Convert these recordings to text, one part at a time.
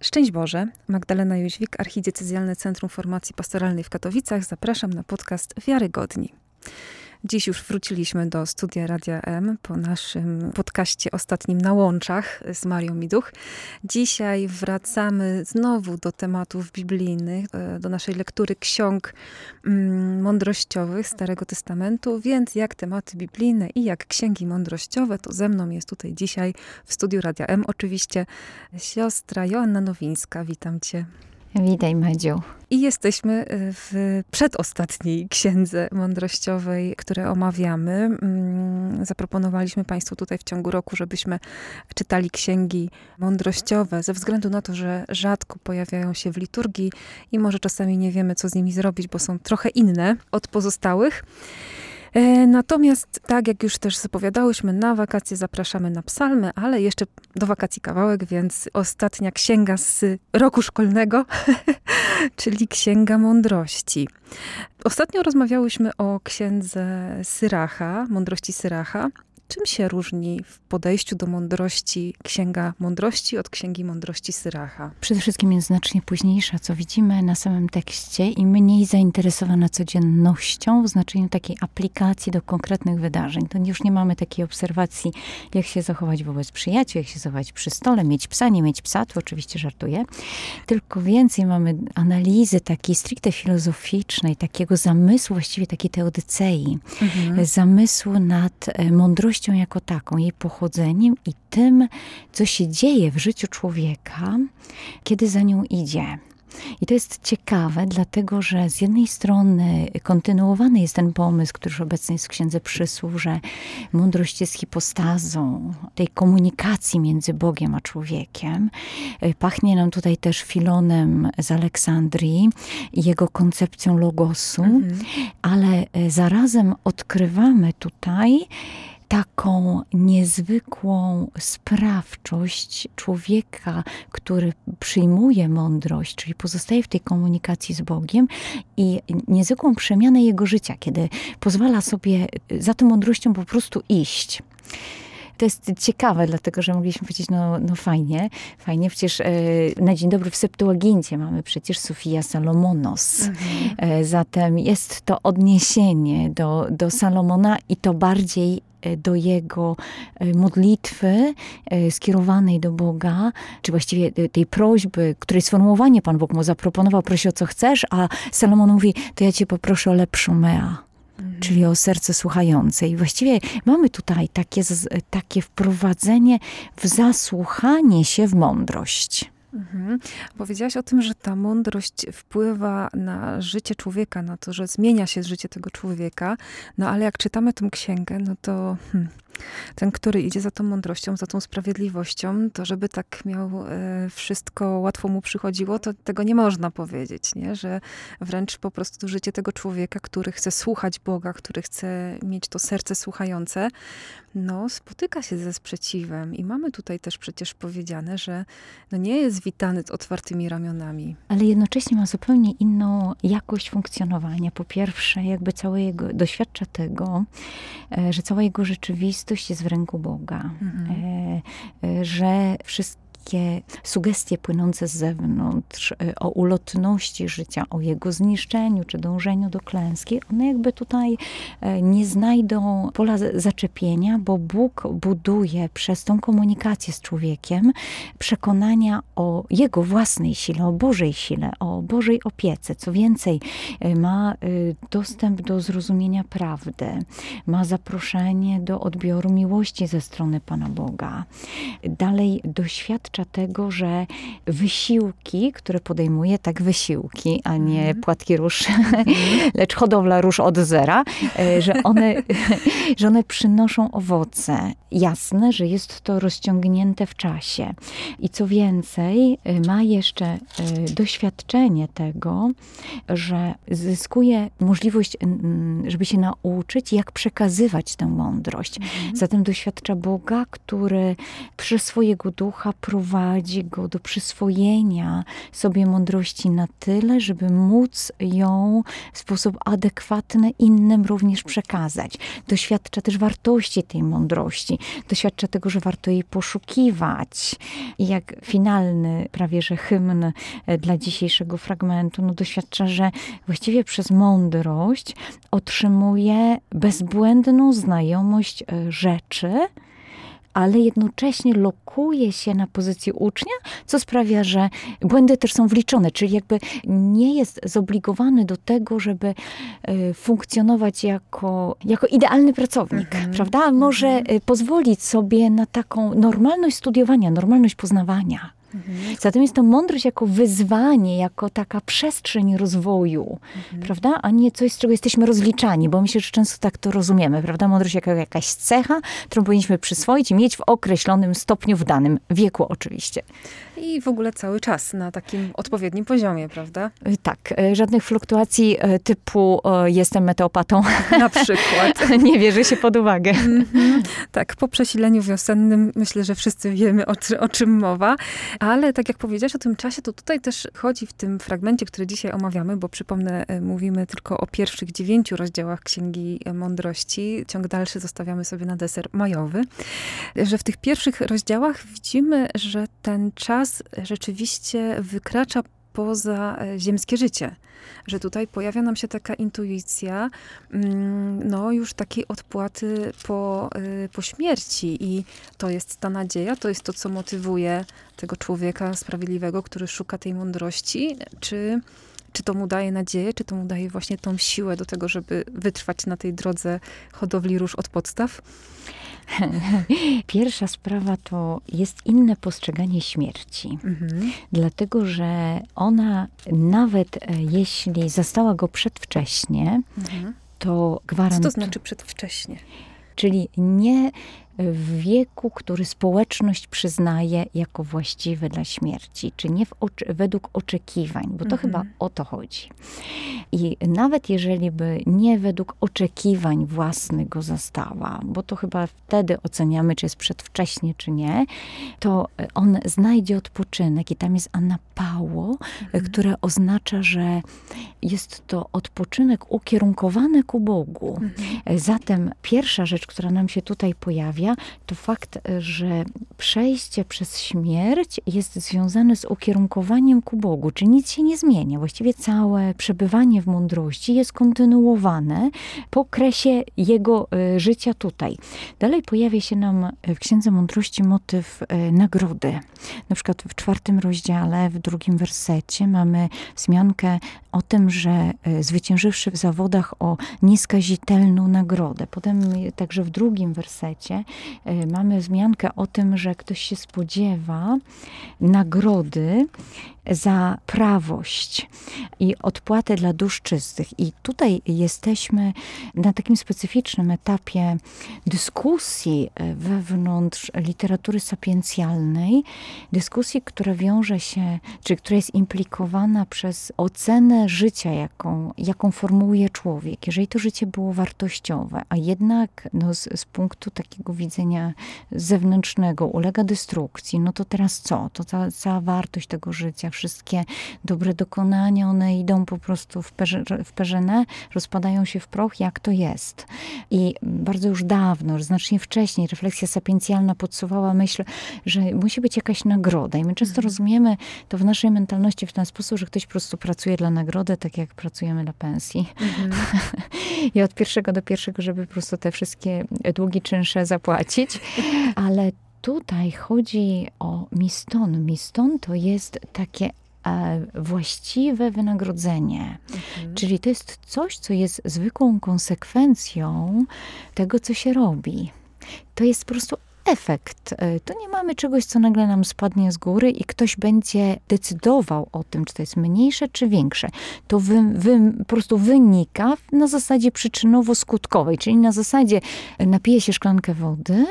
Szczęść Boże, Magdalena Jóźwik, Archidiecezjalne Centrum Formacji Pastoralnej w Katowicach. Zapraszam na podcast Wiarygodni. Dziś już wróciliśmy do studia Radia M po naszym podcaście ostatnim na łączach z Marią Miduch. Dzisiaj wracamy znowu do tematów biblijnych, e, do naszej lektury ksiąg mm, mądrościowych Starego Testamentu, więc jak tematy biblijne i jak księgi mądrościowe, to ze mną jest tutaj dzisiaj w studiu Radia M oczywiście siostra Joanna Nowińska. Witam cię. Witaj, Madziu. I jesteśmy y, w przedostatniej księdze mądrościowej, które omawiamy. Mm, zaproponowaliśmy Państwu tutaj w ciągu roku, żebyśmy czytali księgi mądrościowe, ze względu na to, że rzadko pojawiają się w liturgii i może czasami nie wiemy, co z nimi zrobić, bo są trochę inne od pozostałych. E, natomiast, tak jak już też zapowiadałyśmy, na wakacje zapraszamy na psalmy, ale jeszcze do wakacji kawałek, więc ostatnia księga z roku szkolnego, czyli Księga Mądrości. Ostatnio rozmawiałyśmy o księdze Syracha, mądrości Syracha. Czym się różni w podejściu do mądrości Księga Mądrości od Księgi Mądrości Syracha? Przede wszystkim jest znacznie późniejsza, co widzimy na samym tekście i mniej zainteresowana codziennością w znaczeniu takiej aplikacji do konkretnych wydarzeń. To już nie mamy takiej obserwacji, jak się zachować wobec przyjaciół, jak się zachować przy stole, mieć psa, nie mieć psa, tu oczywiście żartuję. Tylko więcej mamy analizy takiej stricte filozoficznej, takiego zamysłu, właściwie takiej teodycei, mhm. zamysłu nad e, mądrością jako taką, jej pochodzeniem i tym, co się dzieje w życiu człowieka, kiedy za nią idzie. I to jest ciekawe, dlatego że z jednej strony kontynuowany jest ten pomysł, który już obecny jest w Księdze Przysłów, że mądrość jest hipostazą tej komunikacji między Bogiem a człowiekiem. Pachnie nam tutaj też Filonem z Aleksandrii i jego koncepcją logosu, mhm. ale zarazem odkrywamy tutaj taką niezwykłą sprawczość człowieka, który przyjmuje mądrość, czyli pozostaje w tej komunikacji z Bogiem i niezwykłą przemianę jego życia, kiedy pozwala sobie za tą mądrością po prostu iść to jest ciekawe, dlatego że mogliśmy powiedzieć, no, no fajnie, fajnie. Przecież e, na dzień dobry w Septuagincie mamy przecież Sofia Salomonos. Mhm. E, zatem jest to odniesienie do, do Salomona i to bardziej do jego e, modlitwy e, skierowanej do Boga, czy właściwie tej prośby, której sformułowanie Pan Bóg mu zaproponował, prosi o co chcesz, a Salomon mówi, to ja cię poproszę o lepszą mea. Mhm. Czyli o serce słuchające. I właściwie mamy tutaj takie, takie wprowadzenie w zasłuchanie się w mądrość. Mhm. Powiedziałaś o tym, że ta mądrość wpływa na życie człowieka, na to, że zmienia się życie tego człowieka. No ale jak czytamy tę księgę, no to hmm, ten, który idzie za tą mądrością, za tą sprawiedliwością, to żeby tak miał e, wszystko łatwo mu przychodziło, to tego nie można powiedzieć, nie? Że wręcz po prostu życie tego człowieka, który chce słuchać Boga, który chce mieć to serce słuchające, no spotyka się ze sprzeciwem. I mamy tutaj też przecież powiedziane, że no nie jest witany z otwartymi ramionami. Ale jednocześnie ma zupełnie inną jakość funkcjonowania. Po pierwsze, jakby całe jego, doświadcza tego, e, że cała jego rzeczywistość jest w ręku Boga, mhm. E, e, że wszystko takie sugestie płynące z zewnątrz e, o ulotności życia, o jego zniszczeniu czy dążeniu do klęski, one jakby tutaj e, nie znajdą pola zaczepienia, bo Bóg buduje przez tą komunikację z człowiekiem przekonania o jego własnej sile, o Bożej sile, o Bożej opiece. Co więcej, e, ma dostęp do zrozumienia prawdy, ma zaproszenie do odbioru miłości ze strony Pana Boga. Dalej doświadcza doświadcza tego, że wysiłki, które podejmuje, tak wysiłki, a nie mm. płatki róż, mm. lecz hodowla róż od zera, e, że one, że one przynoszą owoce. Jasne, że jest to rozciągnięte w czasie. I co więcej, e, ma jeszcze e, doświadczenie tego, że zyskuje możliwość, żeby się nauczyć, jak przekazywać tę mądrość. Mm. Zatem doświadcza Boga, który przez swojego ducha prowadzi prowadzi go do przyswojenia sobie mądrości na tyle, żeby móc ją w sposób adekwatny innym również przekazać. Doświadcza też wartości tej mądrości, doświadcza tego, że warto jej poszukiwać. I jak finalny prawie że hymn e, dla dzisiejszego fragmentu, no doświadcza, że właściwie przez mądrość otrzymuje bezbłędną znajomość e, rzeczy, ale jednocześnie lokuje się na pozycji ucznia, co sprawia, że błędy też są wliczone, czyli jakby nie jest zobligowany do tego, żeby e, funkcjonować jako, jako idealny pracownik, mhm. prawda? Może mhm. pozwolić sobie na taką normalność studiowania, normalność poznawania. Mhm. Zatem jest to mądrość jako wyzwanie, jako taka przestrzeń rozwoju, mhm. prawda? A nie coś, z czego jesteśmy rozliczani, bo myślę, że często tak to rozumiemy, prawda? Mądrość jako jakaś cecha, którą powinniśmy przyswoić i mieć w określonym stopniu, w danym wieku oczywiście. I w ogóle cały czas na takim odpowiednim poziomie, prawda? Y, tak, y, żadnych fluktuacji y, typu jestem meteopatą. Na przykład. nie bierze się pod uwagę. Mm -hmm. Tak, po przesileniu wiosennym myślę, że wszyscy wiemy o, o czym mowa. Ale tak jak powiedziałaś o tym czasie, to tutaj też chodzi w tym fragmencie, który dzisiaj omawiamy, bo przypomnę, e, mówimy tylko o pierwszych dziewięciu rozdziałach Księgi Mądrości. Ciąg dalszy zostawiamy sobie na deser majowy. Że w tych pierwszych rozdziałach widzimy, że ten czas rzeczywiście wykracza poza e, ziemskie życie. Że tutaj pojawia nam się taka intuicja, mm, no już takiej odpłaty po, e, po śmierci. I to jest ta nadzieja, to jest to, co motywuje tego człowieka sprawiedliwego, który szuka tej mądrości. Czy, czy to mu daje nadzieję, czy to mu daje właśnie tą siłę do tego, żeby wytrwać na tej drodze hodowli róż od podstaw? Pierwsza sprawa to jest inne postrzeganie śmierci. Mhm. Dlatego, że ona nawet e, jeśli zastała go przedwcześnie, mhm. to gwarantuje. Co to znaczy przedwcześnie? Czyli nie w wieku, który społeczność przyznaje jako właściwy dla śmierci, czy nie oczy, według oczekiwań, bo to mhm. chyba o to chodzi. I nawet jeżeli by nie według oczekiwań własnych go zastała, bo to chyba wtedy oceniamy, czy jest przedwcześnie, czy nie, to on znajdzie odpoczynek i tam jest anapało, mhm. które oznacza, że jest to odpoczynek ukierunkowany ku Bogu. Mhm. Zatem pierwsza rzecz, która nam się tutaj pojawia, to fakt, że przejście przez śmierć jest związane z ukierunkowaniem ku Bogu, czy nic się nie zmienia. Właściwie całe przebywanie w mądrości jest kontynuowane po kresie jego e, życia tutaj. Dalej pojawia się nam w Księdze Mądrości motyw e, nagrody. Na przykład w czwartym rozdziale, w drugim wersecie mamy wzmiankę o tym, że e, zwyciężywszy w zawodach o nieskazitelną nagrodę. Potem także w drugim wersecie E, mamy wzmiankę o tym, że ktoś się spodziewa nagrody za prawość i odpłatę dla dusz czystych. I tutaj jesteśmy na takim specyficznym etapie dyskusji e, wewnątrz literatury sapiencjalnej, dyskusji, która wiąże się, czy która jest implikowana przez ocenę życia, jaką, jaką formułuje człowiek. Jeżeli to życie było wartościowe, a jednak no, z, z punktu takiego widzenia zewnętrznego ulega destrukcji, no to teraz co? To cała, cała wartość tego życia, wszystkie dobre dokonania, one idą po prostu w, perze, w perzynę, rozpadają się w proch, jak to jest. I bardzo już dawno, znacznie wcześniej, refleksja sapiencjalna podsuwała myśl, że musi być jakaś nagroda. I my często mhm. rozumiemy to w naszej mentalności w ten sposób, że ktoś po prostu pracuje dla nagrody, tak jak pracujemy dla pensji. Mhm. I od pierwszego do pierwszego, żeby po prostu te wszystkie długi czynsze zapłacić. Ale tutaj chodzi o miston. Miston to jest takie e, właściwe wynagrodzenie. Mhm. Czyli to jest coś, co jest zwykłą konsekwencją tego, co się robi. To jest po prostu efekt. E, to nie mamy czegoś, co nagle nam spadnie z góry i ktoś będzie decydował o tym, czy to jest mniejsze, czy większe. To wy, wy, po prostu wynika na zasadzie przyczynowo-skutkowej, czyli na zasadzie e, napiję się szklankę wody,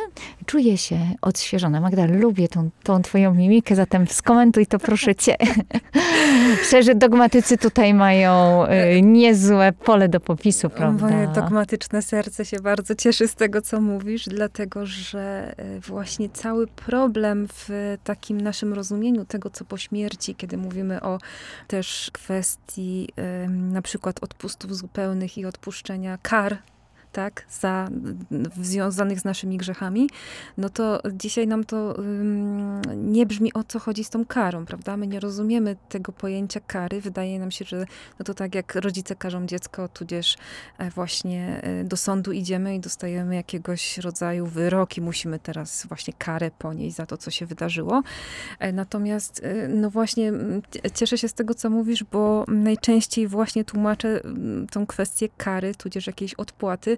czuję się odświeżona. Magda, lubię tą, tą twoją mimikę, zatem skomentuj to proszę cię. Szczerze, dogmatycy tutaj mają e, niezłe pole do popisu, prawda? Moje dogmatyczne serce się bardzo cieszy z tego, co mówisz, dlatego, że właśnie cały problem w takim naszym rozumieniu tego, co po śmierci, kiedy mówimy o też kwestii na przykład odpustów zupełnych i odpuszczenia kar tak, za, związanych z naszymi grzechami, no to dzisiaj nam to um, nie brzmi o co chodzi z tą karą, prawda? My nie rozumiemy tego pojęcia kary. Wydaje nam się, że no to tak jak rodzice karzą dziecko, tudzież e, właśnie e, do sądu idziemy i dostajemy jakiegoś rodzaju wyrok i musimy teraz właśnie karę ponieść za to, co się wydarzyło. E, natomiast no właśnie cieszę się z tego, co mówisz, bo najczęściej właśnie tłumaczę tą kwestię kary, tudzież jakiejś odpłaty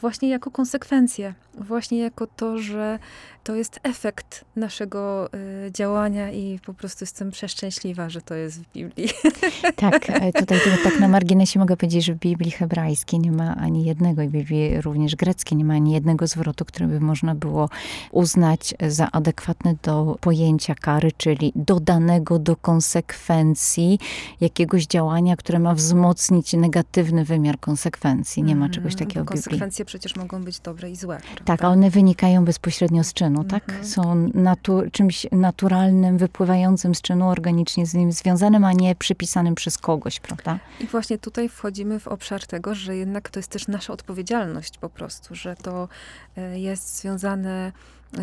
właśnie jako konsekwencję, właśnie jako to, że to jest efekt naszego y, działania i po prostu jestem przeszczęśliwa, że to jest w Biblii. Tak, e, tutaj tak na marginesie mogę powiedzieć, że w Biblii hebrajskiej nie ma ani jednego, i w Biblii również greckiej nie ma ani jednego zwrotu, który by można było uznać za adekwatny do pojęcia kary, czyli dodanego do konsekwencji jakiegoś działania, które ma wzmocnić negatywny wymiar konsekwencji. Nie ma czegoś mhm, takiego w Biblii. Konsekwencje przecież mogą być dobre i złe. Prawda? Tak, a one wynikają bezpośrednio z czynu, tak? mhm. Są natu czymś naturalnym, wypływającym z czynu, organicznie z nim związanym, a nie przypisanym przez kogoś, prawda? I właśnie tutaj wchodzimy w obszar tego, że jednak to jest też nasza odpowiedzialność po prostu, że to e, jest związane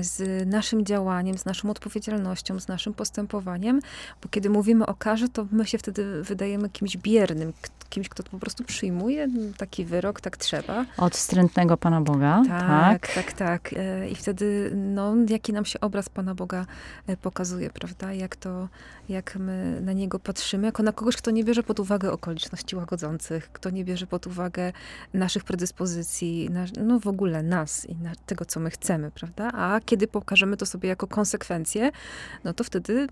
z naszym działaniem, z naszą odpowiedzialnością, z naszym postępowaniem, bo kiedy mówimy o karze, to my się wtedy wydajemy kimś biernym, kimś, kto po prostu przyjmuje taki wyrok, tak trzeba. Od wstrętnego Pana Boga. Tak, tak, tak. tak. E, I wtedy, no, jaki nam się obraz Pana Boga e, pokazuje, prawda? Jak to, jak my na Niego patrzymy, jako na kogoś, kto nie bierze pod uwagę okoliczności łagodzących, kto nie bierze pod uwagę naszych predyspozycji, no w ogóle nas i tego, co my chcemy, prawda? A kiedy pokażemy to sobie jako konsekwencję, no to wtedy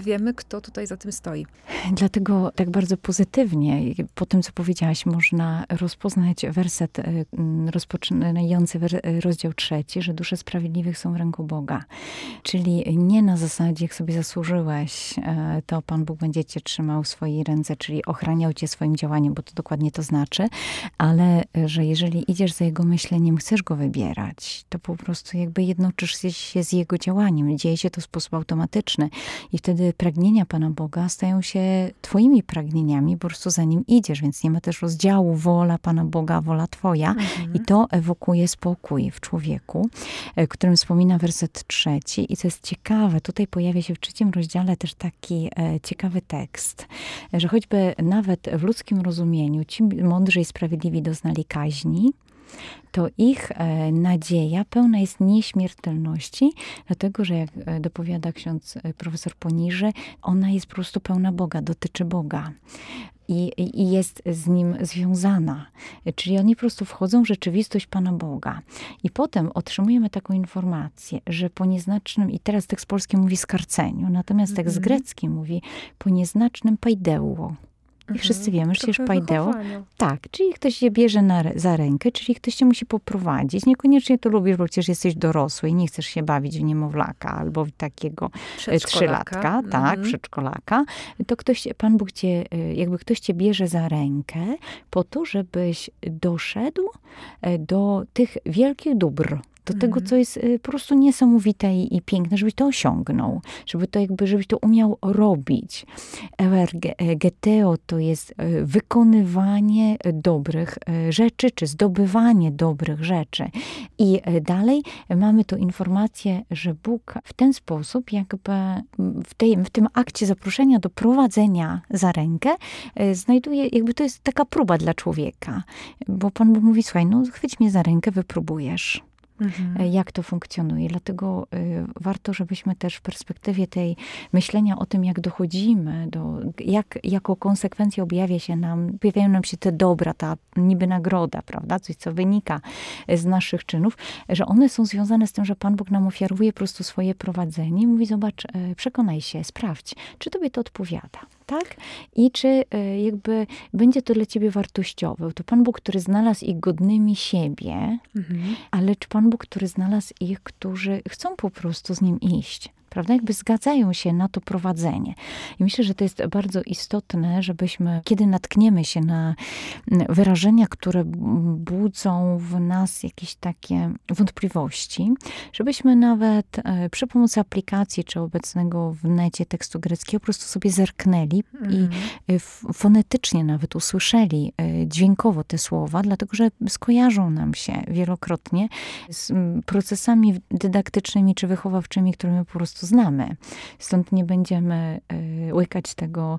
wiemy, kto tutaj za tym stoi. Dlatego tak bardzo pozytywnie, po tym, co powiedziałaś, można rozpoznać werset e, rozpoczynający rozdział trzeci, że dusze sprawiedliwych są w ręku Boga. Czyli nie na zasadzie, jak sobie zasłużyłeś, e, to Pan Bóg będzie cię trzymał w swojej ręce, czyli ochraniał cię swoim działaniem, bo to dokładnie to znaczy, ale e, że jeżeli idziesz za Jego myśleniem, chcesz Go wybierać, to po prostu jakby jednoczysz się z Jego działaniem. Dzieje się to w sposób automatyczny i wtedy wtedy pragnienia Pana Boga stają się Twoimi pragnieniami, po prostu za nim idziesz, więc nie ma też rozdziału wola Pana Boga, wola Twoja. Mhm. I to ewokuje spokój w człowieku, e, którym wspomina werset trzeci. I co jest ciekawe, tutaj pojawia się w trzecim rozdziale też taki e, ciekawy tekst, że choćby nawet w ludzkim rozumieniu ci mądrzy i sprawiedliwi doznali kaźni, to ich e, nadzieja pełna jest nieśmiertelności, dlatego że jak e, dopowiada ksiądz e, profesor Poniży, ona jest po prostu pełna Boga, dotyczy Boga. I, i, jest z nim związana. Czyli oni po prostu wchodzą w rzeczywistość Pana Boga. I potem otrzymujemy taką informację, że po nieznacznym, i teraz tekst polski mówi skarceniu, natomiast tekst mm -hmm. grecki mówi po nieznacznym pajdeuło. I mhm. wszyscy wiemy, że już pajdeo. Tak, czyli ktoś się bierze na, za rękę, czyli ktoś cię musi poprowadzić. Niekoniecznie to lubisz, bo przecież jesteś dorosły i nie chcesz się bawić w niemowlaka albo w takiego e, trzylatka, tak, mhm. przedszkolaka. To ktoś, Pan Bóg cię, e, jakby ktoś cię bierze za rękę po to, żebyś doszedł e, do tych wielkich dóbr, do tego, mhm. co jest y, po prostu niesamowite i, i, piękne, żebyś to osiągnął, żeby to jakby, żebyś to umiał robić. Ergeteo to jest y, wykonywanie dobrych y, rzeczy, czy zdobywanie dobrych rzeczy. I dalej mamy tu informację, że Bóg w ten sposób jakby w, tej, w tym akcie zaproszenia do prowadzenia za rękę znajduje, jakby to jest taka próba dla człowieka. Bo Pan Bóg mówi, słuchaj, no chwyć mnie za rękę, wypróbujesz mhm. E, jak to funkcjonuje. Dlatego y, warto, żebyśmy też w perspektywie tej myślenia o tym, jak dochodzimy, do, jak jako konsekwencja objawia się nam, pojawiają nam się te dobra, ta niby nagroda, prawda, coś, co wynika z naszych czynów, że one są związane z tym, że Pan Bóg nam ofiaruje po prostu swoje prowadzenie i mówi, zobacz, e, przekonaj się, sprawdź, czy tobie to odpowiada tak? I czy e, jakby będzie to dla ciebie wartościowe. To Pan Bóg, który znalazł ich godnymi siebie, mhm. ale czy Pan Bóg, który znalazł ich, którzy chcą po prostu z Nim iść. Prawda? Jakby zgadzają się na to prowadzenie. I myślę, że to jest bardzo istotne, żebyśmy, kiedy natkniemy się na wyrażenia, które budzą w nas jakieś takie wątpliwości, żebyśmy nawet e, przy pomocy aplikacji czy obecnego w necie tekstu greckiego po prostu sobie zerknęli mm. i mhm. e, fonetycznie nawet usłyszeli e, dźwiękowo te słowa, dlatego że skojarzą nam się wielokrotnie z procesami dydaktycznymi czy wychowawczymi, które my po prostu znamy. Stąd nie będziemy łykać tego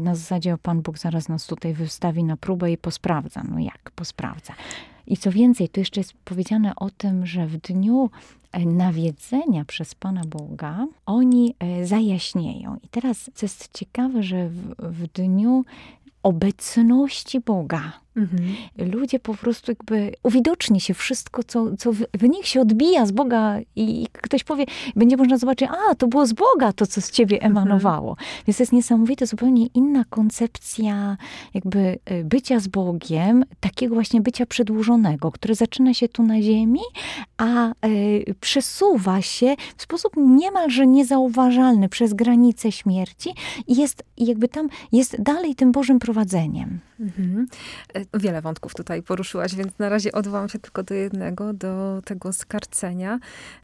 na zasadzie, o Pan Bóg zaraz nas tutaj wystawi na próbę i posprawdza. No jak posprawdza? I co więcej, tu jeszcze jest powiedziane o tym, że w dniu e, nawiedzenia przez Pana Boga oni e, zajaśnieją. I teraz, co jest ciekawe, że w, w dniu obecności Boga, Mhm. Ludzie po prostu jakby uwidoczni się wszystko, co, co w, nich się odbija z Boga i, ktoś powie, będzie można zobaczyć, a to było z Boga to, co z ciebie mhm. emanowało. Mhm. Więc to jest niesamowite, zupełnie inna koncepcja jakby e, bycia z Bogiem, takiego właśnie bycia przedłużonego, które zaczyna się tu na ziemi, a y, przesuwa się w sposób niemalże niezauważalny przez granice śmierci i jest jakby tam, jest dalej tym Bożym prowadzeniem. Mhm. Wiele wątków tutaj poruszyłaś, więc na razie odwołam się tylko do jednego, do tego skarcenia.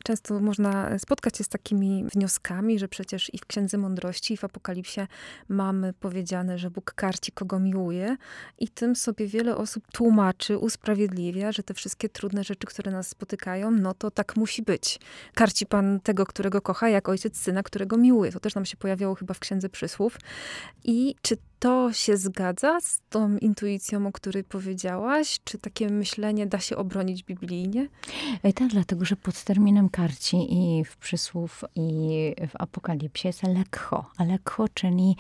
Często można spotkać się z takimi wnioskami, że przecież i w Księdze Mądrości, i w Apokalipsie mamy powiedziane, że Bóg karci, kogo miłuje i tym sobie wiele osób tłumaczy, usprawiedliwia, że te wszystkie trudne rzeczy, które nas spotykają, no to tak musi być. Karci Pan tego, którego kocha, jak ojciec syna, którego miłuje. To też nam się pojawiało chyba w Księdze Przysłów. I czy to się zgadza z tą intuicją, o której powiedziałaś? Czy takie myślenie da się obronić biblijnie? E, tak, dlatego, że pod terminem karci i w przysłów i w apokalipsie jest lekcho. A lekcho, czyli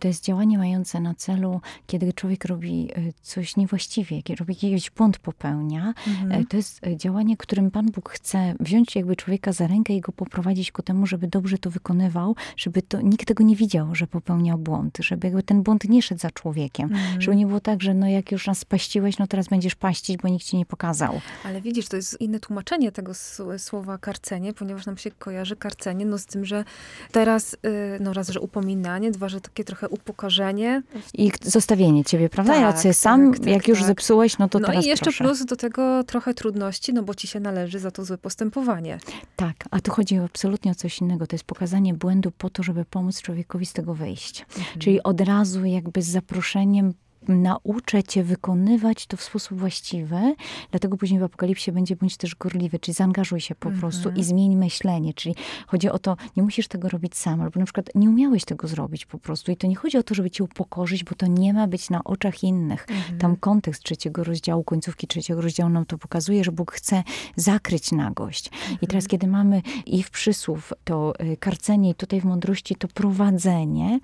to jest działanie mające na celu, kiedy człowiek robi e, coś niewłaściwie, kiedy robi jakiś błąd popełnia. Mhm. E, to jest działanie, którym Pan Bóg chce wziąć jakby człowieka za rękę i go poprowadzić ku temu, żeby dobrze to wykonywał, żeby to, nikt tego nie widział, że popełniał błąd, żeby jakby ten błąd nie szedł za człowiekiem. Mm. Żeby nie było tak, że no jak już nas spaściłeś, no teraz będziesz paścić, bo nikt ci nie pokazał. Ale widzisz, to jest inne tłumaczenie tego słowa karcenie, ponieważ nam się kojarzy karcenie no z tym, że teraz y, no raz, że upominanie, dwa, że takie trochę upokorzenie. I zostawienie ciebie, prawda? Tak, Jacy sam, tak, tak, jak już tak. zepsułeś, no to no teraz i jeszcze proszę. plus do tego trochę trudności, no bo ci się należy za to złe postępowanie. Tak, a tu chodzi absolutnie o coś innego. To jest pokazanie błędu po to, żeby pomóc człowiekowi z tego wyjść. Mhm. Czyli od razu jakby z zaproszeniem nauczę cię wykonywać to w sposób właściwy, dlatego później w Apokalipsie będzie bądź też gorliwy, czyli zaangażuj się po prostu i zmień myślenie, czyli chodzi o to, nie musisz tego robić sam, albo na przykład nie umiałeś tego zrobić po prostu i to nie chodzi o to, żeby cię upokorzyć, bo to nie ma być na oczach innych. Mhm. Tam kontekst trzeciego rozdziału, końcówki trzeciego rozdziału nam to pokazuje, że Bóg chce zakryć nagość. Mhm. I teraz, kiedy mamy i w przysłów to y, karcenie i tutaj w mądrości to prowadzenie,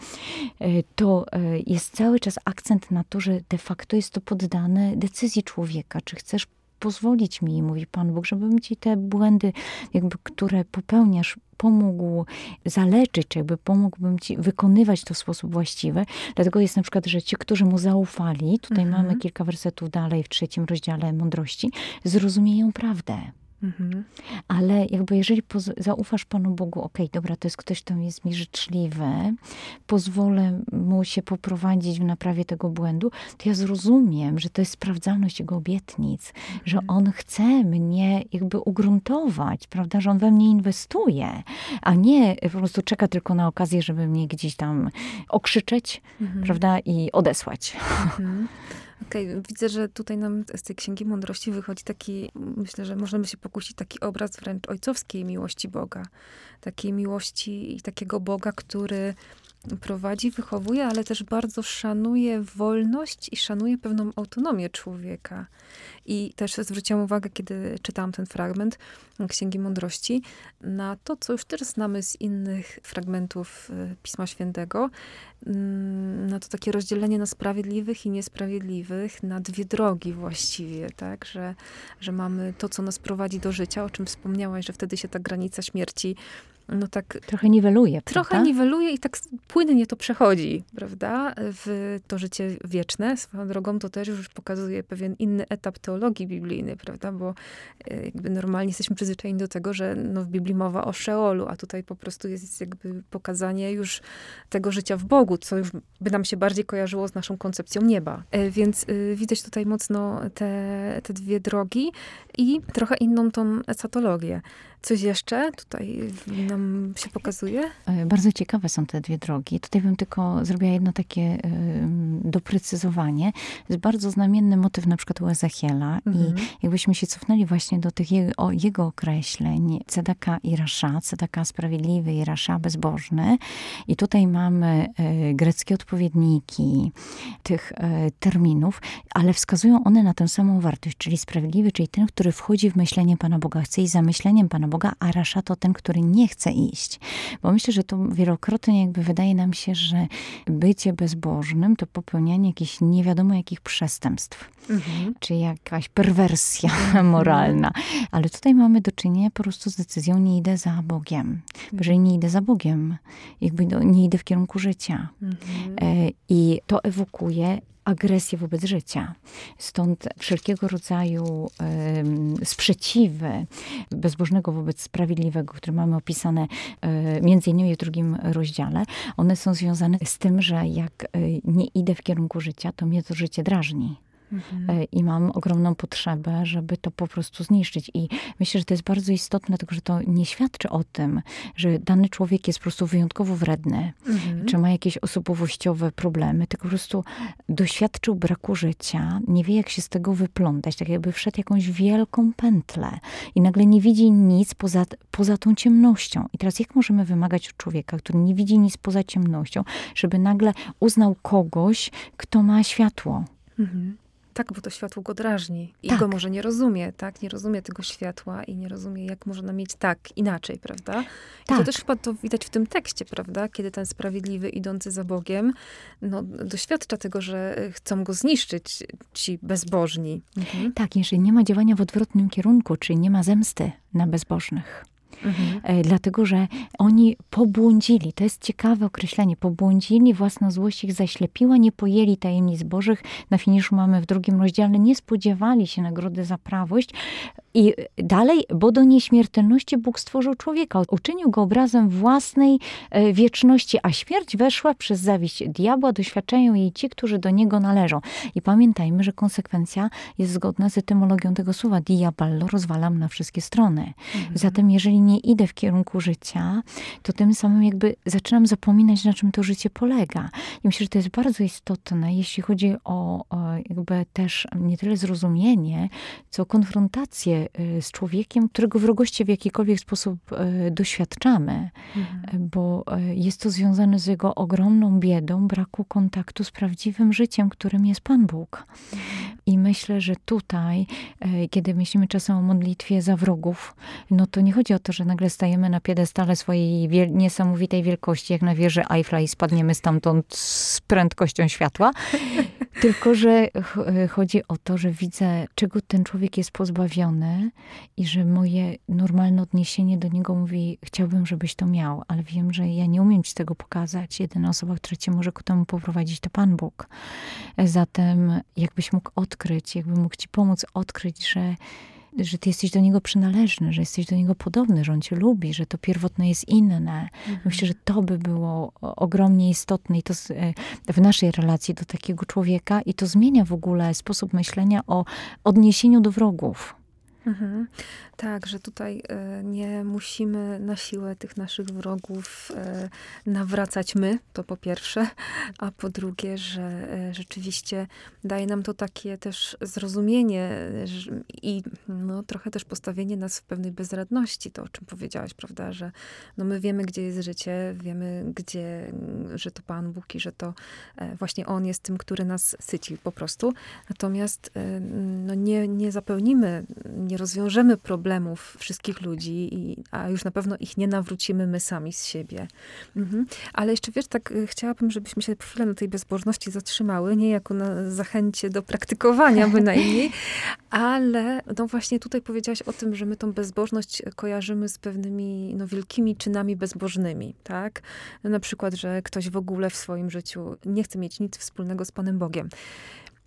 y, to y, jest cały czas akcent na to, że de facto jest to poddane decyzji człowieka. Czy chcesz pozwolić mi, mówi Pan Bóg, żebym ci te błędy, jakby, które popełniasz, pomógł zaleczyć, czy jakby pomógłbym ci wykonywać to w sposób właściwy. Dlatego jest na przykład, że ci, którzy mu zaufali, tutaj mhm. mamy kilka wersetów dalej w trzecim rozdziale mądrości, zrozumieją prawdę. Mhm. Ale jakby jeżeli zaufasz Panu Bogu, okej, okay, dobra, to jest ktoś, kto jest mi życzliwy, pozwolę mu się poprowadzić w naprawie tego błędu, to ja zrozumiem, że to jest sprawdzalność jego obietnic, mhm. że on chce mnie jakby ugruntować, prawda, że on we mnie inwestuje, a nie po prostu czeka tylko na okazję, żeby mnie gdzieś tam okrzyczeć, mhm. prawda, i odesłać. Okay, widzę, że tutaj nam z tej Księgi Mądrości wychodzi taki, myślę, że możemy się pokusić taki obraz wręcz ojcowskiej miłości Boga. Takiej miłości i takiego Boga, który prowadzi, wychowuje, ale też bardzo szanuje wolność i szanuje pewną autonomię człowieka. I też zwróciłam uwagę, kiedy czytałam ten fragment Księgi Mądrości, na to, co już też znamy z innych fragmentów y, Pisma Świętego, mm, na to takie rozdzielenie na sprawiedliwych i niesprawiedliwych, na dwie drogi właściwie, tak, że, że mamy to, co nas prowadzi do życia, o czym wspomniałaś, że wtedy się ta granica śmierci no tak... Trochę niweluje, Trochę prawda? niweluje i tak płynnie to przechodzi, prawda? W to życie wieczne. Swoją drogą to też już pokazuje pewien inny etap teologii biblijnej, prawda? Bo e, jakby normalnie jesteśmy przyzwyczajeni do tego, że no w Biblii mowa o Szeolu, a tutaj po prostu jest jakby pokazanie już tego życia w Bogu, co już by nam się bardziej kojarzyło z naszą koncepcją nieba. E, Więc y, widać tutaj mocno te, te dwie drogi i trochę inną tą esatologię. Coś jeszcze tutaj nam się pokazuje? E, Bardzo ciekawe są te dwie drogi. Tutaj bym tylko zrobiła jedno takie doprecyzowanie. Jest bardzo znamienny motyw na przykład u Ezechiela Mhm. i jakbyśmy się cofnęli właśnie do tych jego, o, jego określeń, Cedaka i Rasza, Cedaka sprawiedliwy i Rasza bezbożny. I tutaj mamy e, greckie odpowiedniki tych e, terminów, ale wskazują one na tę samą wartość, czyli sprawiedliwy, czyli ten, który wchodzi w myślenie Pana Boga, chce iść za myśleniem Pana Boga, a Rasza to ten, który nie chce iść. Bo myślę, że to wielokrotnie jakby wydaje nam się, że bycie bezbożnym to popełnianie jakichś nie wiadomo jakich przestępstw, Mhm. czy jakaś perwersja moralna. Ale tutaj mamy do czynienia po prostu z decyzją, nie idę za Bogiem. Bo jeżeli nie idę za Bogiem, jakby nie idę w kierunku życia. Mhm. E, I to ewokuje agresję wobec życia. Stąd wszelkiego rodzaju em, sprzeciwy bezbożnego wobec sprawiedliwego, które mamy opisane e, między innymi w drugim rozdziale, one są związane z tym, że jak e, nie idę w kierunku życia, to mnie to życie drażni. Mhm. E, i mam ogromną potrzebę, żeby to po prostu zniszczyć. I myślę, że to jest bardzo istotne, dlatego że to nie świadczy o tym, że dany człowiek jest po prostu wyjątkowo wredny, Mhm. czy ma jakieś osobowościowe problemy, tylko po prostu doświadczył braku życia, nie wie jak się z tego wyplątać, tak jakby wszedł jakąś wielką pętlę i nagle nie widzi nic poza, poza tą ciemnością. I teraz jak możemy wymagać od człowieka, który nie widzi nic poza ciemnością, żeby nagle uznał kogoś, kto ma światło? Mhm. Tak, bo to światło go drażni. I Tak. go może nie rozumie, tak? Nie rozumie tego światła i nie rozumie, jak można mieć tak, inaczej, prawda? I to Tak. też chyba to widać w tym tekście, prawda? Kiedy ten sprawiedliwy, idący za Bogiem, no, doświadcza tego, że e, chcą go zniszczyć ci bezbożni. Mhm. Tak, jeżeli nie ma działania w odwrotnym kierunku, czyli nie ma zemsty na bezbożnych. Mhm. E, dlatego, że oni pobłądzili. To jest ciekawe określenie. Pobłądzili, własna złość ich zaślepiła, nie pojęli tajemnic bożych. Na finiszu mamy w drugim rozdziale, nie spodziewali się nagrody za prawość. I dalej, bo do nieśmiertelności Bóg stworzył człowieka. Uczynił go obrazem własnej e, wieczności, a śmierć weszła przez zawiść diabła. Doświadczają jej ci, którzy do niego należą. I pamiętajmy, że konsekwencja jest zgodna z etymologią tego słowa. Diaballo rozwalam na wszystkie strony. Zatem jeżeli nie idę w kierunku życia, to tym samym jakby zaczynam zapominać, na czym to życie polega. I myślę, że to jest bardzo istotne, jeśli chodzi o, o jakby też nie tyle zrozumienie, co konfrontację y, z człowiekiem, którego wrogości w jakikolwiek sposób y, doświadczamy, Mhm. bo y, jest to związane z jego ogromną biedą braku kontaktu z prawdziwym życiem, którym jest Pan Bóg. I myślę, że tutaj, kiedy myślimy czasem o modlitwie za wrogów, no to nie chodzi o to, że nagle stajemy na piedestale swojej wiel- niesamowitej wielkości, jak na wieży Eiffla i spadniemy stamtąd z prędkością światła, tylko że ch- chodzi o to, że widzę, czego ten człowiek jest pozbawiony i że moje normalne odniesienie do niego mówi, chciałbym, żebyś to miał, ale wiem, że ja nie umiem ci tego pokazać. Jedyna osoba, która cię może ku temu poprowadzić, to Pan Bóg. Zatem jakbyś mógł odkryć, jakby mógł ci pomóc odkryć, że, że ty jesteś do Niego przynależny, że jesteś do Niego podobny, że On cię lubi, że to pierwotne jest inne. Myślę, że to by było ogromnie istotne i to z- e, w naszej relacji do takiego człowieka i to zmienia w ogóle sposób myślenia o odniesieniu do wrogów. Mhm. Tak, że tutaj e, nie musimy na siłę tych naszych wrogów e, nawracać my, to po pierwsze, a po drugie, że e, rzeczywiście daje nam to takie też zrozumienie i no, trochę też postawienie nas w pewnej bezradności, to o czym powiedziałaś, prawda, że no, my wiemy, gdzie jest życie, wiemy, gdzie, że to Pan Bóg i że to właśnie On jest tym, który nas syci po prostu. Natomiast no, nie, nie zapełnimy nie rozwiążemy problemów wszystkich ludzi, i, a już na pewno ich nie nawrócimy my sami z siebie. Mhm. Ale jeszcze wiesz, tak y, chciałabym, żebyśmy się chwilę na tej bezbożności zatrzymały, nie jako na zachęcie do praktykowania bynajmniej, ale no właśnie tutaj powiedziałaś o tym, że my tą bezbożność kojarzymy z pewnymi no, wielkimi czynami bezbożnymi, tak? Na przykład, że ktoś w ogóle w swoim życiu nie chce mieć nic wspólnego z Panem Bogiem.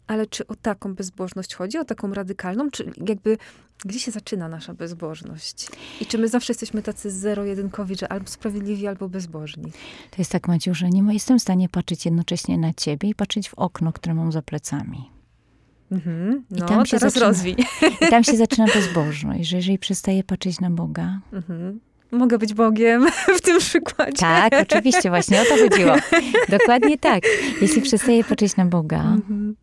Ale czy o taką bezbożność chodzi? O taką radykalną? Czy jakby, gdzie się zaczyna nasza bezbożność? I czy my zawsze jesteśmy tacy zero-jedynkowi, że albo sprawiedliwi, albo bezbożni? To jest tak, Maciu, że nie jestem w stanie patrzeć jednocześnie na ciebie i patrzeć w okno, które mam za plecami. Mhm. No, I tam się teraz zaczyna, rozwij. I tam się zaczyna bezbożność, że jeżeli przestaję patrzeć na Boga, mhm mogę być Bogiem w tym przykładzie. Tak, oczywiście, właśnie o to chodziło. Dokładnie tak. Jeśli przestaję patrzeć na Boga, mhm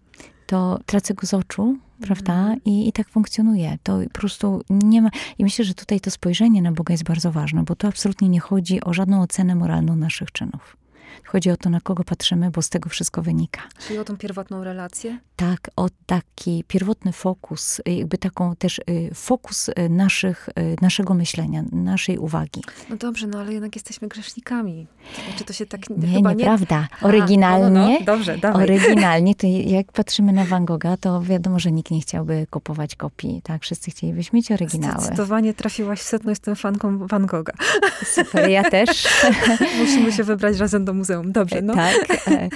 to tracę go z oczu, prawda? Mhm. I, I tak funkcjonuje. To po prostu nie ma. I myślę, że tutaj to spojrzenie na Boga jest bardzo ważne, bo tu absolutnie nie chodzi o żadną ocenę moralną naszych czynów. Chodzi o to, na kogo patrzymy, bo z tego wszystko wynika. Czyli o tą pierwotną relację? Tak, o taki pierwotny fokus, jakby taką też y, fokus y, naszych, y, naszego myślenia, naszej uwagi. No dobrze, no ale jednak jesteśmy grzesznikami. Znaczy to się tak nie, chyba nieprawda. Nie... Oryginalnie, no, no, no. Dobrze, dawaj. oryginalnie, to jak patrzymy na Van Gogha, to wiadomo, że nikt nie chciałby kupować kopii, tak? Wszyscy chcielibyśmy mieć oryginały. Zdecydowanie trafiłaś w setno, jestem fanką Van Gogha. Super, ja też. Musimy się wybrać razem do muzeum. Dobrze, no. Tak. E,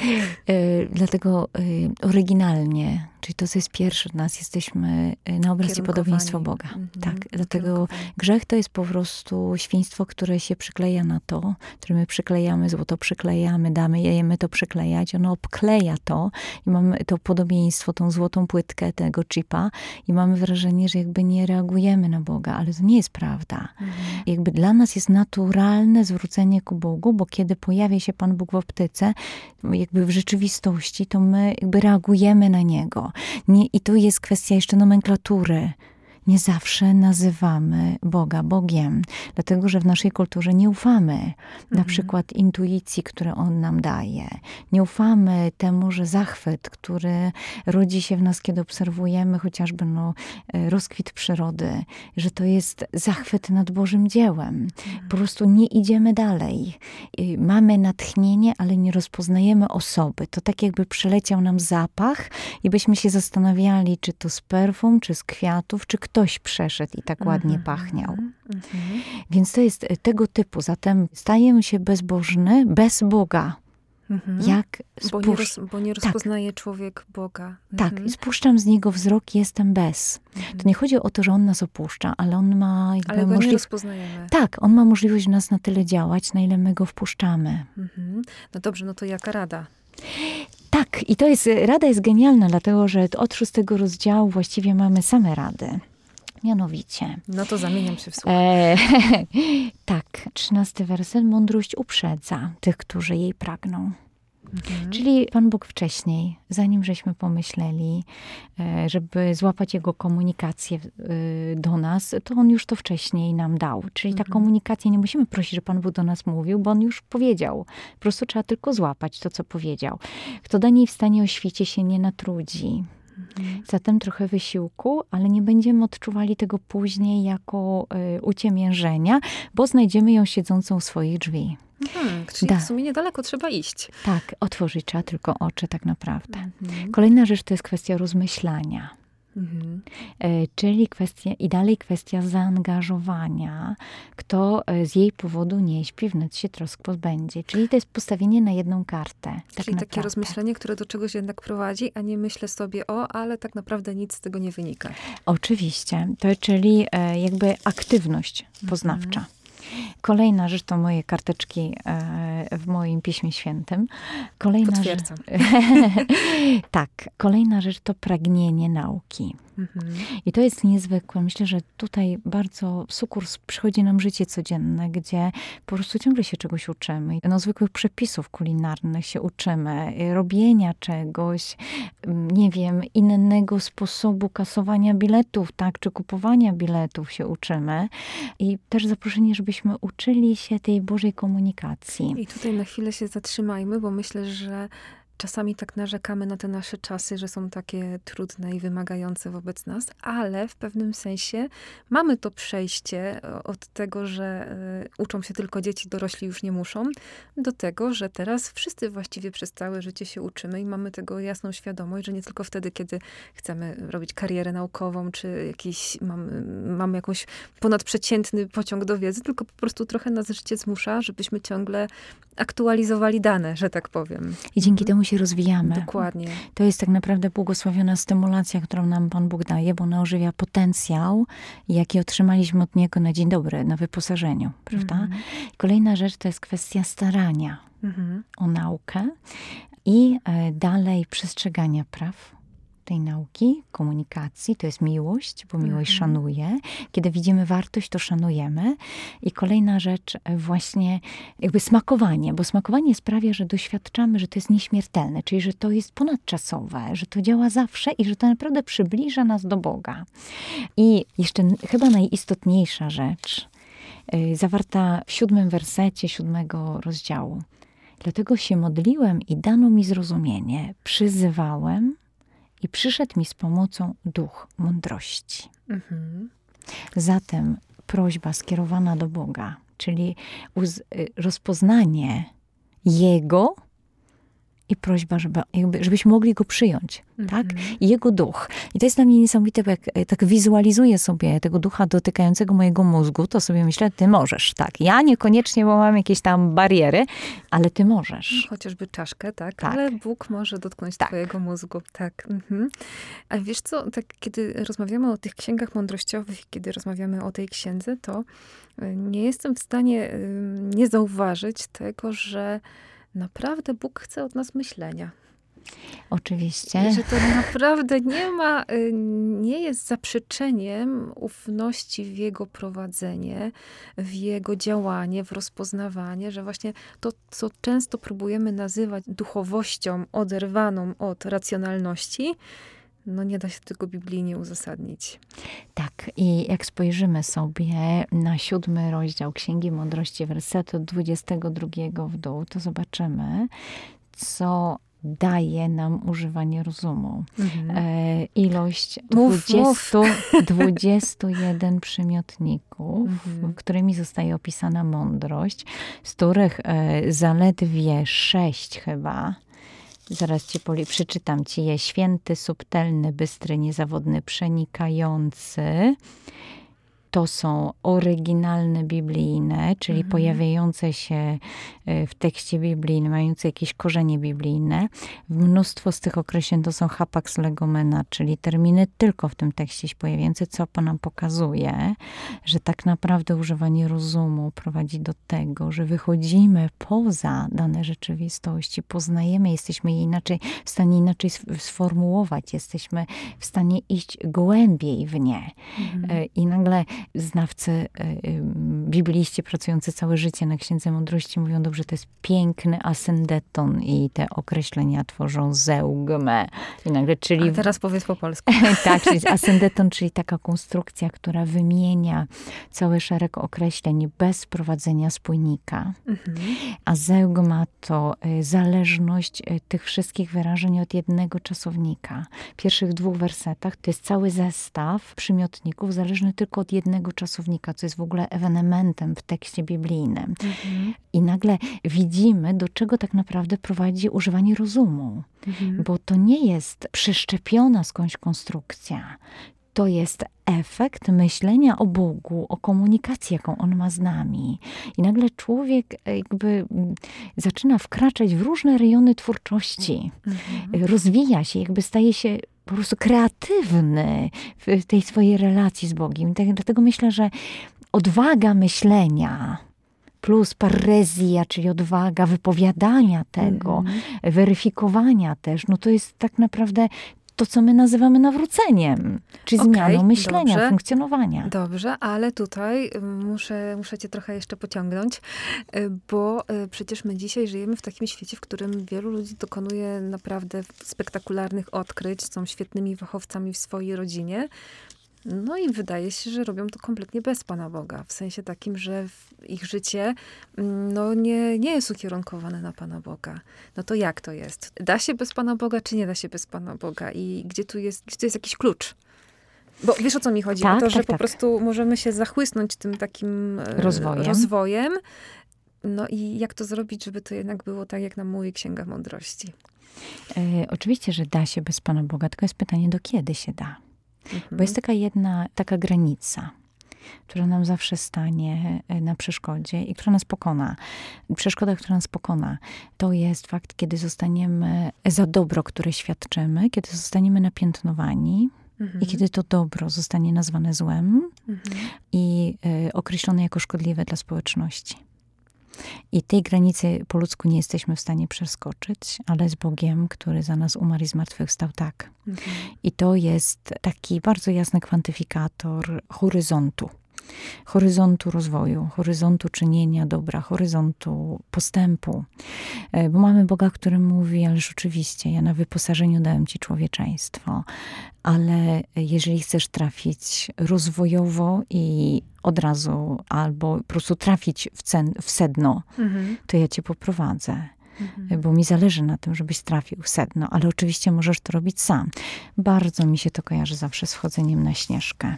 e, dlatego e, oryginalnie, czyli to, co jest pierwsze od nas, jesteśmy na obraz i podobieństwo Boga. Mm -hmm. Tak, dlatego grzech to jest po prostu świństwo, które się przykleja na to, które my przyklejamy, złoto przyklejamy, damy jemy to przyklejać, ono obkleja to i mamy to podobieństwo, tą złotą płytkę tego chipa i mamy wrażenie, że jakby nie reagujemy na Boga, ale to nie jest prawda. Mm -hmm. Jakby dla nas jest naturalne zwrócenie ku Bogu, bo kiedy pojawia się Pan Bóg w optyce, jakby w rzeczywistości, to my jakby reagujemy na niego. Nie, I tu jest kwestia jeszcze nomenklatury nie zawsze nazywamy Boga Bogiem, dlatego że w naszej kulturze nie ufamy mhm. na przykład intuicji, które On nam daje. Nie ufamy temu, że zachwyt, który rodzi się w nas, kiedy obserwujemy chociażby no, e, rozkwit przyrody, że to jest zachwyt nad Bożym dziełem. Mhm. Po prostu nie idziemy dalej. Mamy natchnienie, ale nie rozpoznajemy osoby. To tak jakby przeleciał nam zapach i byśmy się zastanawiali, czy to z perfum, czy z kwiatów, czy ktoś przeszedł i tak ładnie mhm, pachniał. Mhm, mhm. Więc to jest e, tego typu. Zatem stajemy się bezbożny bez Boga. Jak bo, nie roz, bo nie tak. rozpoznaje tak. człowiek Boga. Tak, spuszczam z niego wzrok, jestem bez. To nie chodzi o to, że on nas opuszcza, ale on ma jakby Ale go nie rozpoznajemy. Tak, on ma możliwość w nas na tyle działać, na ile my go wpuszczamy. No dobrze, no to jaka rada? Tak, i to jest, rada jest genialna, dlatego że od szóstego rozdziału właściwie mamy same rady. Mianowicie. No to zamieniam się w słowo. E, tak, trzynasty werset. Mądrość uprzedza tych, którzy jej pragną. Mhm. Czyli Pan Bóg wcześniej, zanim żeśmy pomyśleli, e, żeby złapać Jego komunikację e, do nas, to On już to wcześniej nam dał. Czyli ta mhm. komunikacja, nie musimy prosić, że Pan Bóg do nas mówił, bo On już powiedział. Po prostu trzeba tylko złapać to, co powiedział. Kto do niej w stanie o świecie się nie natrudzi, Mhm. Zatem trochę wysiłku, ale nie będziemy odczuwali tego później jako y, uciemiężenia, bo znajdziemy ją siedzącą w swoich drzwi. Mhm, czyli da. w sumie niedaleko trzeba iść. Tak, otworzyć trzeba tylko oczy tak naprawdę. Mhm. Kolejna rzecz to jest kwestia rozmyślania. Mhm. E, czyli kwestia, i dalej kwestia zaangażowania, kto e, z jej powodu nie śpi, wnet się trosk pozbędzie. Czyli to jest postawienie na jedną kartę. Tak czyli takie rozmyślenie, które do czegoś jednak prowadzi, a nie myślę sobie, o, ale tak naprawdę nic z tego nie wynika. Oczywiście. To czyli e, jakby aktywność poznawcza. Mhm. Kolejna rzecz to moje karteczki w moim Piśmie Świętym. Kolejna Potwierdzam. Rzecz, tak. Kolejna rzecz to pragnienie nauki. Mhm. I to jest niezwykłe. Myślę, że tutaj bardzo w sukurs przychodzi nam życie codzienne, gdzie po prostu ciągle się czegoś uczymy. No, zwykłych przepisów kulinarnych się uczymy, robienia czegoś, mm, nie wiem, innego sposobu kasowania biletów, tak, czy kupowania biletów się uczymy. I też zaproszenie, żebyśmy uczyli się tej Bożej komunikacji. I tutaj na chwilę się zatrzymajmy, bo myślę, że czasami tak narzekamy na te nasze czasy, że są takie trudne i wymagające wobec nas, ale w pewnym sensie mamy to przejście od tego, że y, uczą się tylko dzieci, dorośli już nie muszą, do tego, że teraz wszyscy właściwie przez całe życie się uczymy i mamy tego jasną świadomość, że nie tylko wtedy, kiedy chcemy robić karierę naukową, czy jakiś, mamy, mamy jakąś ponadprzeciętny pociąg do wiedzy, tylko po prostu trochę nas życie zmusza, żebyśmy ciągle aktualizowali dane, że tak powiem. I dzięki temu się rozwijamy. Dokładnie. To jest tak naprawdę błogosławiona stymulacja, którą nam Pan Bóg daje, bo ona ożywia potencjał, jaki otrzymaliśmy od Niego na dzień dobry, na wyposażeniu, prawda? Mhm. Kolejna rzecz to jest kwestia starania Mhm. o naukę i e, dalej przestrzegania praw tej nauki, komunikacji, to jest miłość, bo miłość Mhm. szanuje. Kiedy widzimy wartość, to szanujemy. I kolejna rzecz, e, właśnie jakby smakowanie, bo smakowanie sprawia, że doświadczamy, że to jest nieśmiertelne, czyli że to jest ponadczasowe, że to działa zawsze i że to naprawdę przybliża nas do Boga. I jeszcze chyba najistotniejsza rzecz, y, zawarta w siódmym wersecie siódmego rozdziału. Dlatego się modliłem i dano mi zrozumienie. Przyzywałem i przyszedł mi z pomocą duch mądrości. Mhm. Zatem prośba skierowana do Boga, czyli y, rozpoznanie Jego i prośba, żeby, jakby, żebyśmy mogli Go przyjąć, tak? Mhm. I Jego duch. I to jest dla mnie niesamowite, bo jak e, tak wizualizuję sobie tego ducha dotykającego mojego mózgu, to sobie myślę, ty możesz, tak. Ja niekoniecznie, bo mam jakieś tam bariery, ale ty możesz. Chociażby czaszkę, tak? Tak. Ale Bóg może dotknąć Tak. twojego mózgu. Tak. Mhm. A wiesz co, tak kiedy rozmawiamy o tych księgach mądrościowych, kiedy rozmawiamy o tej księdze, to y, nie jestem w stanie nie zauważyć tego, że naprawdę Bóg chce od nas myślenia. Oczywiście. I że to naprawdę nie ma, y, nie jest zaprzeczeniem ufności w jego prowadzenie, w jego działanie, w rozpoznawanie, że właśnie to, co często próbujemy nazywać duchowością oderwaną od racjonalności, no nie da się tego biblijnie uzasadnić. Tak, i jak spojrzymy sobie na siódmy rozdział Księgi Mądrości, wersetu 22 w dół, to zobaczymy, co daje nam używanie rozumu. E, ilość Mów, 20, 21 przymiotników, Mhm. którymi zostaje opisana mądrość, z których e, zaledwie sześć chyba Zaraz ci poli- przeczytam ci je. Święty, subtelny, bystry, niezawodny, przenikający. To są oryginalne biblijne, czyli Mhm. pojawiające się e, w tekście biblijnym, mające jakieś korzenie biblijne. Mnóstwo z tych określeń to są hapax legomena, czyli terminy tylko w tym tekście się pojawiające, co nam pokazuje, że tak naprawdę używanie rozumu prowadzi do tego, że wychodzimy poza dane rzeczywistości, poznajemy, jesteśmy je inaczej, w stanie inaczej sf- sformułować, jesteśmy w stanie iść głębiej w nie. E, I nagle znawcy, e, ym, bibliści pracujący całe życie na Księdze Mądrości mówią, dobrze, to jest piękny asyndeton i te określenia tworzą zeugmę. I nagle, czyli A teraz powiedz po polsku. tak, czyli asyndeton, czyli taka konstrukcja, która wymienia cały szereg określeń bez prowadzenia spójnika. Mhm. A zeugma to y, zależność tych wszystkich wyrażeń od jednego czasownika. W pierwszych dwóch wersetach to jest cały zestaw przymiotników zależny tylko od jednego czasownika, co jest w ogóle ewenementem w tekście biblijnym. Mhm. I nagle widzimy, do czego tak naprawdę prowadzi używanie rozumu Mhm. bo to nie jest przeszczepiona skądś konstrukcja. To jest efekt myślenia o Bogu, o komunikacji, jaką On ma z nami. I nagle człowiek e, jakby mm, zaczyna wkraczać w różne rejony twórczości. Mhm. Rozwija się, jakby staje się po prostu kreatywny w tej swojej relacji z Bogiem. Tak, dlatego myślę, że odwaga myślenia plus parezja, czyli odwaga wypowiadania tego, Mhm. weryfikowania też, no to jest tak naprawdę to, co my nazywamy nawróceniem, czyli Okej, zmianą myślenia, dobrze. funkcjonowania. Dobrze, ale tutaj y, muszę, muszę cię trochę jeszcze pociągnąć, y, bo y, przecież my dzisiaj żyjemy w takim świecie, w którym wielu ludzi dokonuje naprawdę spektakularnych odkryć, są świetnymi fachowcami w swojej rodzinie. No i wydaje się, że robią to kompletnie bez Pana Boga. W sensie takim, że ich życie mm, no, nie, nie jest ukierunkowane na Pana Boga. No to jak to jest? Da się bez Pana Boga, czy nie da się bez Pana Boga? I gdzie tu jest, gdzie tu jest jakiś klucz? Bo wiesz o co mi chodzi? Tak, o to, tak, że tak. po prostu możemy się zachłysnąć tym takim e, Rozwojem. rozwojem. No i jak to zrobić, żeby to jednak było tak, jak nam mówi Księga Mądrości? E, oczywiście, że da się bez Pana Boga, tylko jest pytanie, do kiedy się da. Mhm. Bo jest taka jedna, taka granica, która nam zawsze stanie e, na przeszkodzie i która nas pokona. Przeszkoda, która nas pokona, to jest fakt, kiedy zostaniemy za dobro, które świadczymy, kiedy zostaniemy napiętnowani Mhm. i kiedy to dobro zostanie nazwane złem Mhm. i e, określone jako szkodliwe dla społeczności. I tej granicy po ludzku nie jesteśmy w stanie przeskoczyć, ale z Bogiem, który za nas umarł i zmartwychwstał, tak. Mhm. I to jest taki bardzo jasny kwantyfikator horyzontu. Horyzontu rozwoju, horyzontu czynienia dobra, horyzontu postępu. E, Bo mamy Boga, który mówi, ależ oczywiście, ja na wyposażeniu dałem ci człowieczeństwo, ale jeżeli chcesz trafić rozwojowo i od razu, albo po prostu trafić w, cen, w sedno, Mhm. to ja cię poprowadzę Mhm. bo mi zależy na tym, żebyś trafił sedno, ale oczywiście możesz to robić sam. Bardzo mi się to kojarzy zawsze z wchodzeniem na śnieżkę,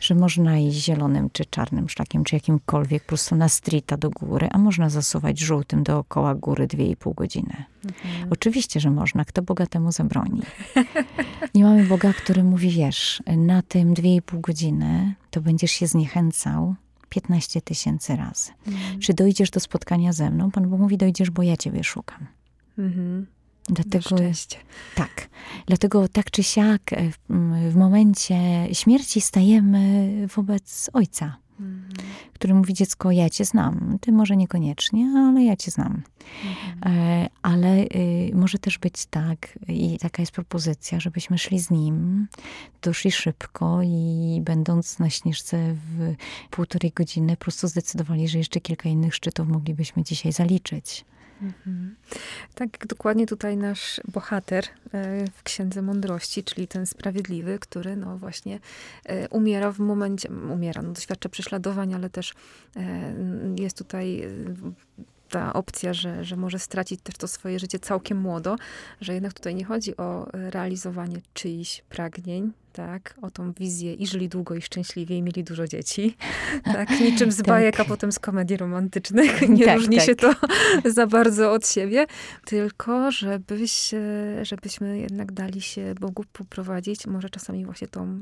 że można iść zielonym czy czarnym szlakiem, czy jakimkolwiek, po prostu na streeta do góry, a można zasuwać żółtym dookoła góry dwie i pół godziny. Mhm. Oczywiście, że można. Kto Boga temu zabroni? Nie mamy Boga, który mówi, wiesz, na tym dwie i pół godziny to będziesz się zniechęcał 15 tysięcy razy. Mhm. Czy dojdziesz do spotkania ze mną? Pan Bóg mówi, dojdziesz, bo ja ciebie szukam. Mhm. Dlatego, tak. Dlatego tak czy siak e, w, m, w momencie śmierci stajemy wobec Ojca. Który mówi dziecko, ja cię znam. Ty może niekoniecznie, ale ja cię znam. Mhm. E, ale y, może też być tak, i taka jest propozycja, żebyśmy szli z nim, doszli szybko i będąc na śnieżce w półtorej godziny, po prostu zdecydowali, że jeszcze kilka innych szczytów moglibyśmy dzisiaj zaliczyć. Mhm. Tak jak dokładnie tutaj nasz bohater e, w Księdze Mądrości, czyli ten sprawiedliwy, który no właśnie e, umiera w momencie, umiera, no doświadcza prześladowań, ale też e, jest tutaj ta opcja, że, że może stracić też to swoje życie całkiem młodo, że jednak tutaj nie chodzi o realizowanie czyichś pragnień, tak, o tą wizję i żyli długo i szczęśliwie i mieli dużo dzieci. Tak, niczym z Tak. bajek, a potem z komedii romantycznych. Nie Tak, różni tak. się to za bardzo od siebie, tylko żebyś, żebyśmy jednak dali się Bogu poprowadzić, może czasami właśnie tą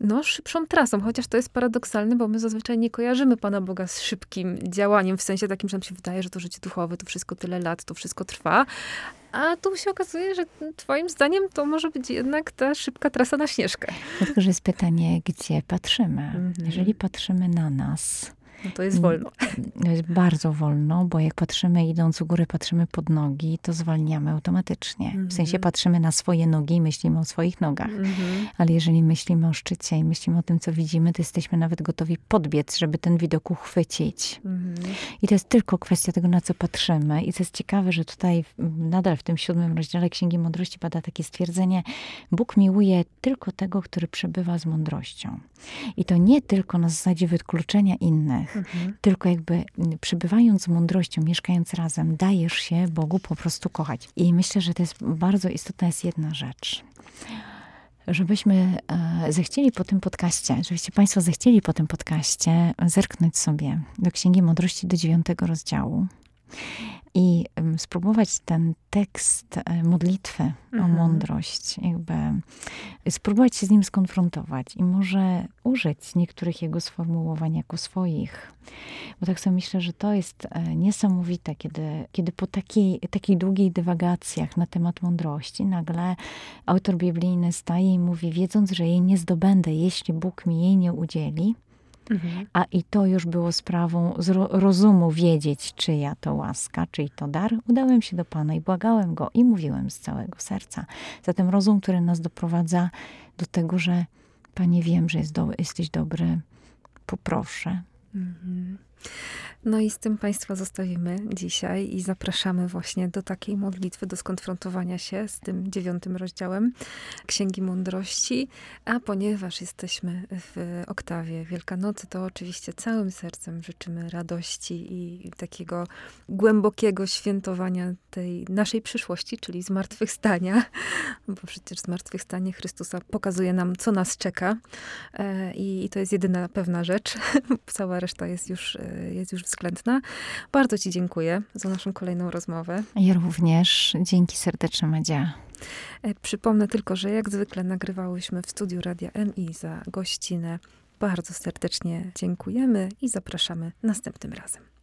no, szybszą trasą, chociaż to jest paradoksalne, bo my zazwyczaj nie kojarzymy Pana Boga z szybkim działaniem, w sensie takim, że nam się wydaje, że to życie duchowe, to wszystko tyle lat, to wszystko trwa, a tu się okazuje, że twoim zdaniem to może być jednak ta szybka trasa na Śnieżkę. Dlatego, że jest pytanie, gdzie patrzymy. Mhm. Jeżeli patrzymy na nas, No to jest wolno. to jest bardzo wolno, bo jak patrzymy idąc u góry, patrzymy pod nogi, to zwalniamy automatycznie. W sensie Mhm. patrzymy na swoje nogi i myślimy o swoich nogach. Mhm. Ale jeżeli myślimy o szczycie i myślimy o tym, co widzimy, to jesteśmy nawet gotowi podbiec, żeby ten widok uchwycić. Mhm. I to jest tylko kwestia tego, na co patrzymy. I co jest ciekawe, że tutaj w- nadal w tym siódmym rozdziale Księgi Mądrości pada takie stwierdzenie: Bóg miłuje tylko tego, który przebywa z mądrością. I to nie tylko na zasadzie wykluczenia innych, Mhm. tylko jakby mm, przebywając z mądrością, mieszkając razem, dajesz się Bogu po prostu kochać. I myślę, że to jest bardzo istotna jest jedna rzecz. Żebyśmy e, zechcieli po tym podcaście, żebyście Państwo zechcieli po tym podcaście zerknąć sobie do Księgi Mądrości do dziewiątego rozdziału i spróbować ten tekst e, modlitwy o Mhm. mądrość, jakby spróbować się z nim skonfrontować i może użyć niektórych jego sformułowań jako swoich. Bo tak sobie myślę, że to jest e, niesamowite, kiedy, kiedy po takiej, takiej długiej dywagacjach na temat mądrości nagle autor biblijny staje i mówi, wiedząc, że jej nie zdobędę, jeśli Bóg mi jej nie udzieli, Mhm. a i to już było sprawą rozumu wiedzieć, czyja to łaska, czyj to dar. Udałem się do Pana i błagałem Go i mówiłem z całego serca. Zatem rozum, który nas doprowadza do tego, że Panie, wiem, że jest do, jesteś dobry, poproszę. Mhm. No i z tym Państwa zostawimy dzisiaj i zapraszamy właśnie do takiej modlitwy, do skonfrontowania się z tym dziewiątym rozdziałem Księgi Mądrości. A ponieważ jesteśmy w oktawie Wielkanocy, to oczywiście całym sercem życzymy radości i takiego głębokiego świętowania tej naszej przyszłości, czyli zmartwychwstania, bo przecież zmartwychwstanie Chrystusa pokazuje nam, co nas czeka e, i to jest jedyna pewna rzecz. Cała reszta jest już, e, jest już względna. Bardzo Ci dziękuję za naszą kolejną rozmowę. Ja również. Dzięki serdeczne, Madzia. E, przypomnę tylko, że jak zwykle nagrywałyśmy w studiu Radia MI za gościnę. Bardzo serdecznie dziękujemy i zapraszamy następnym razem.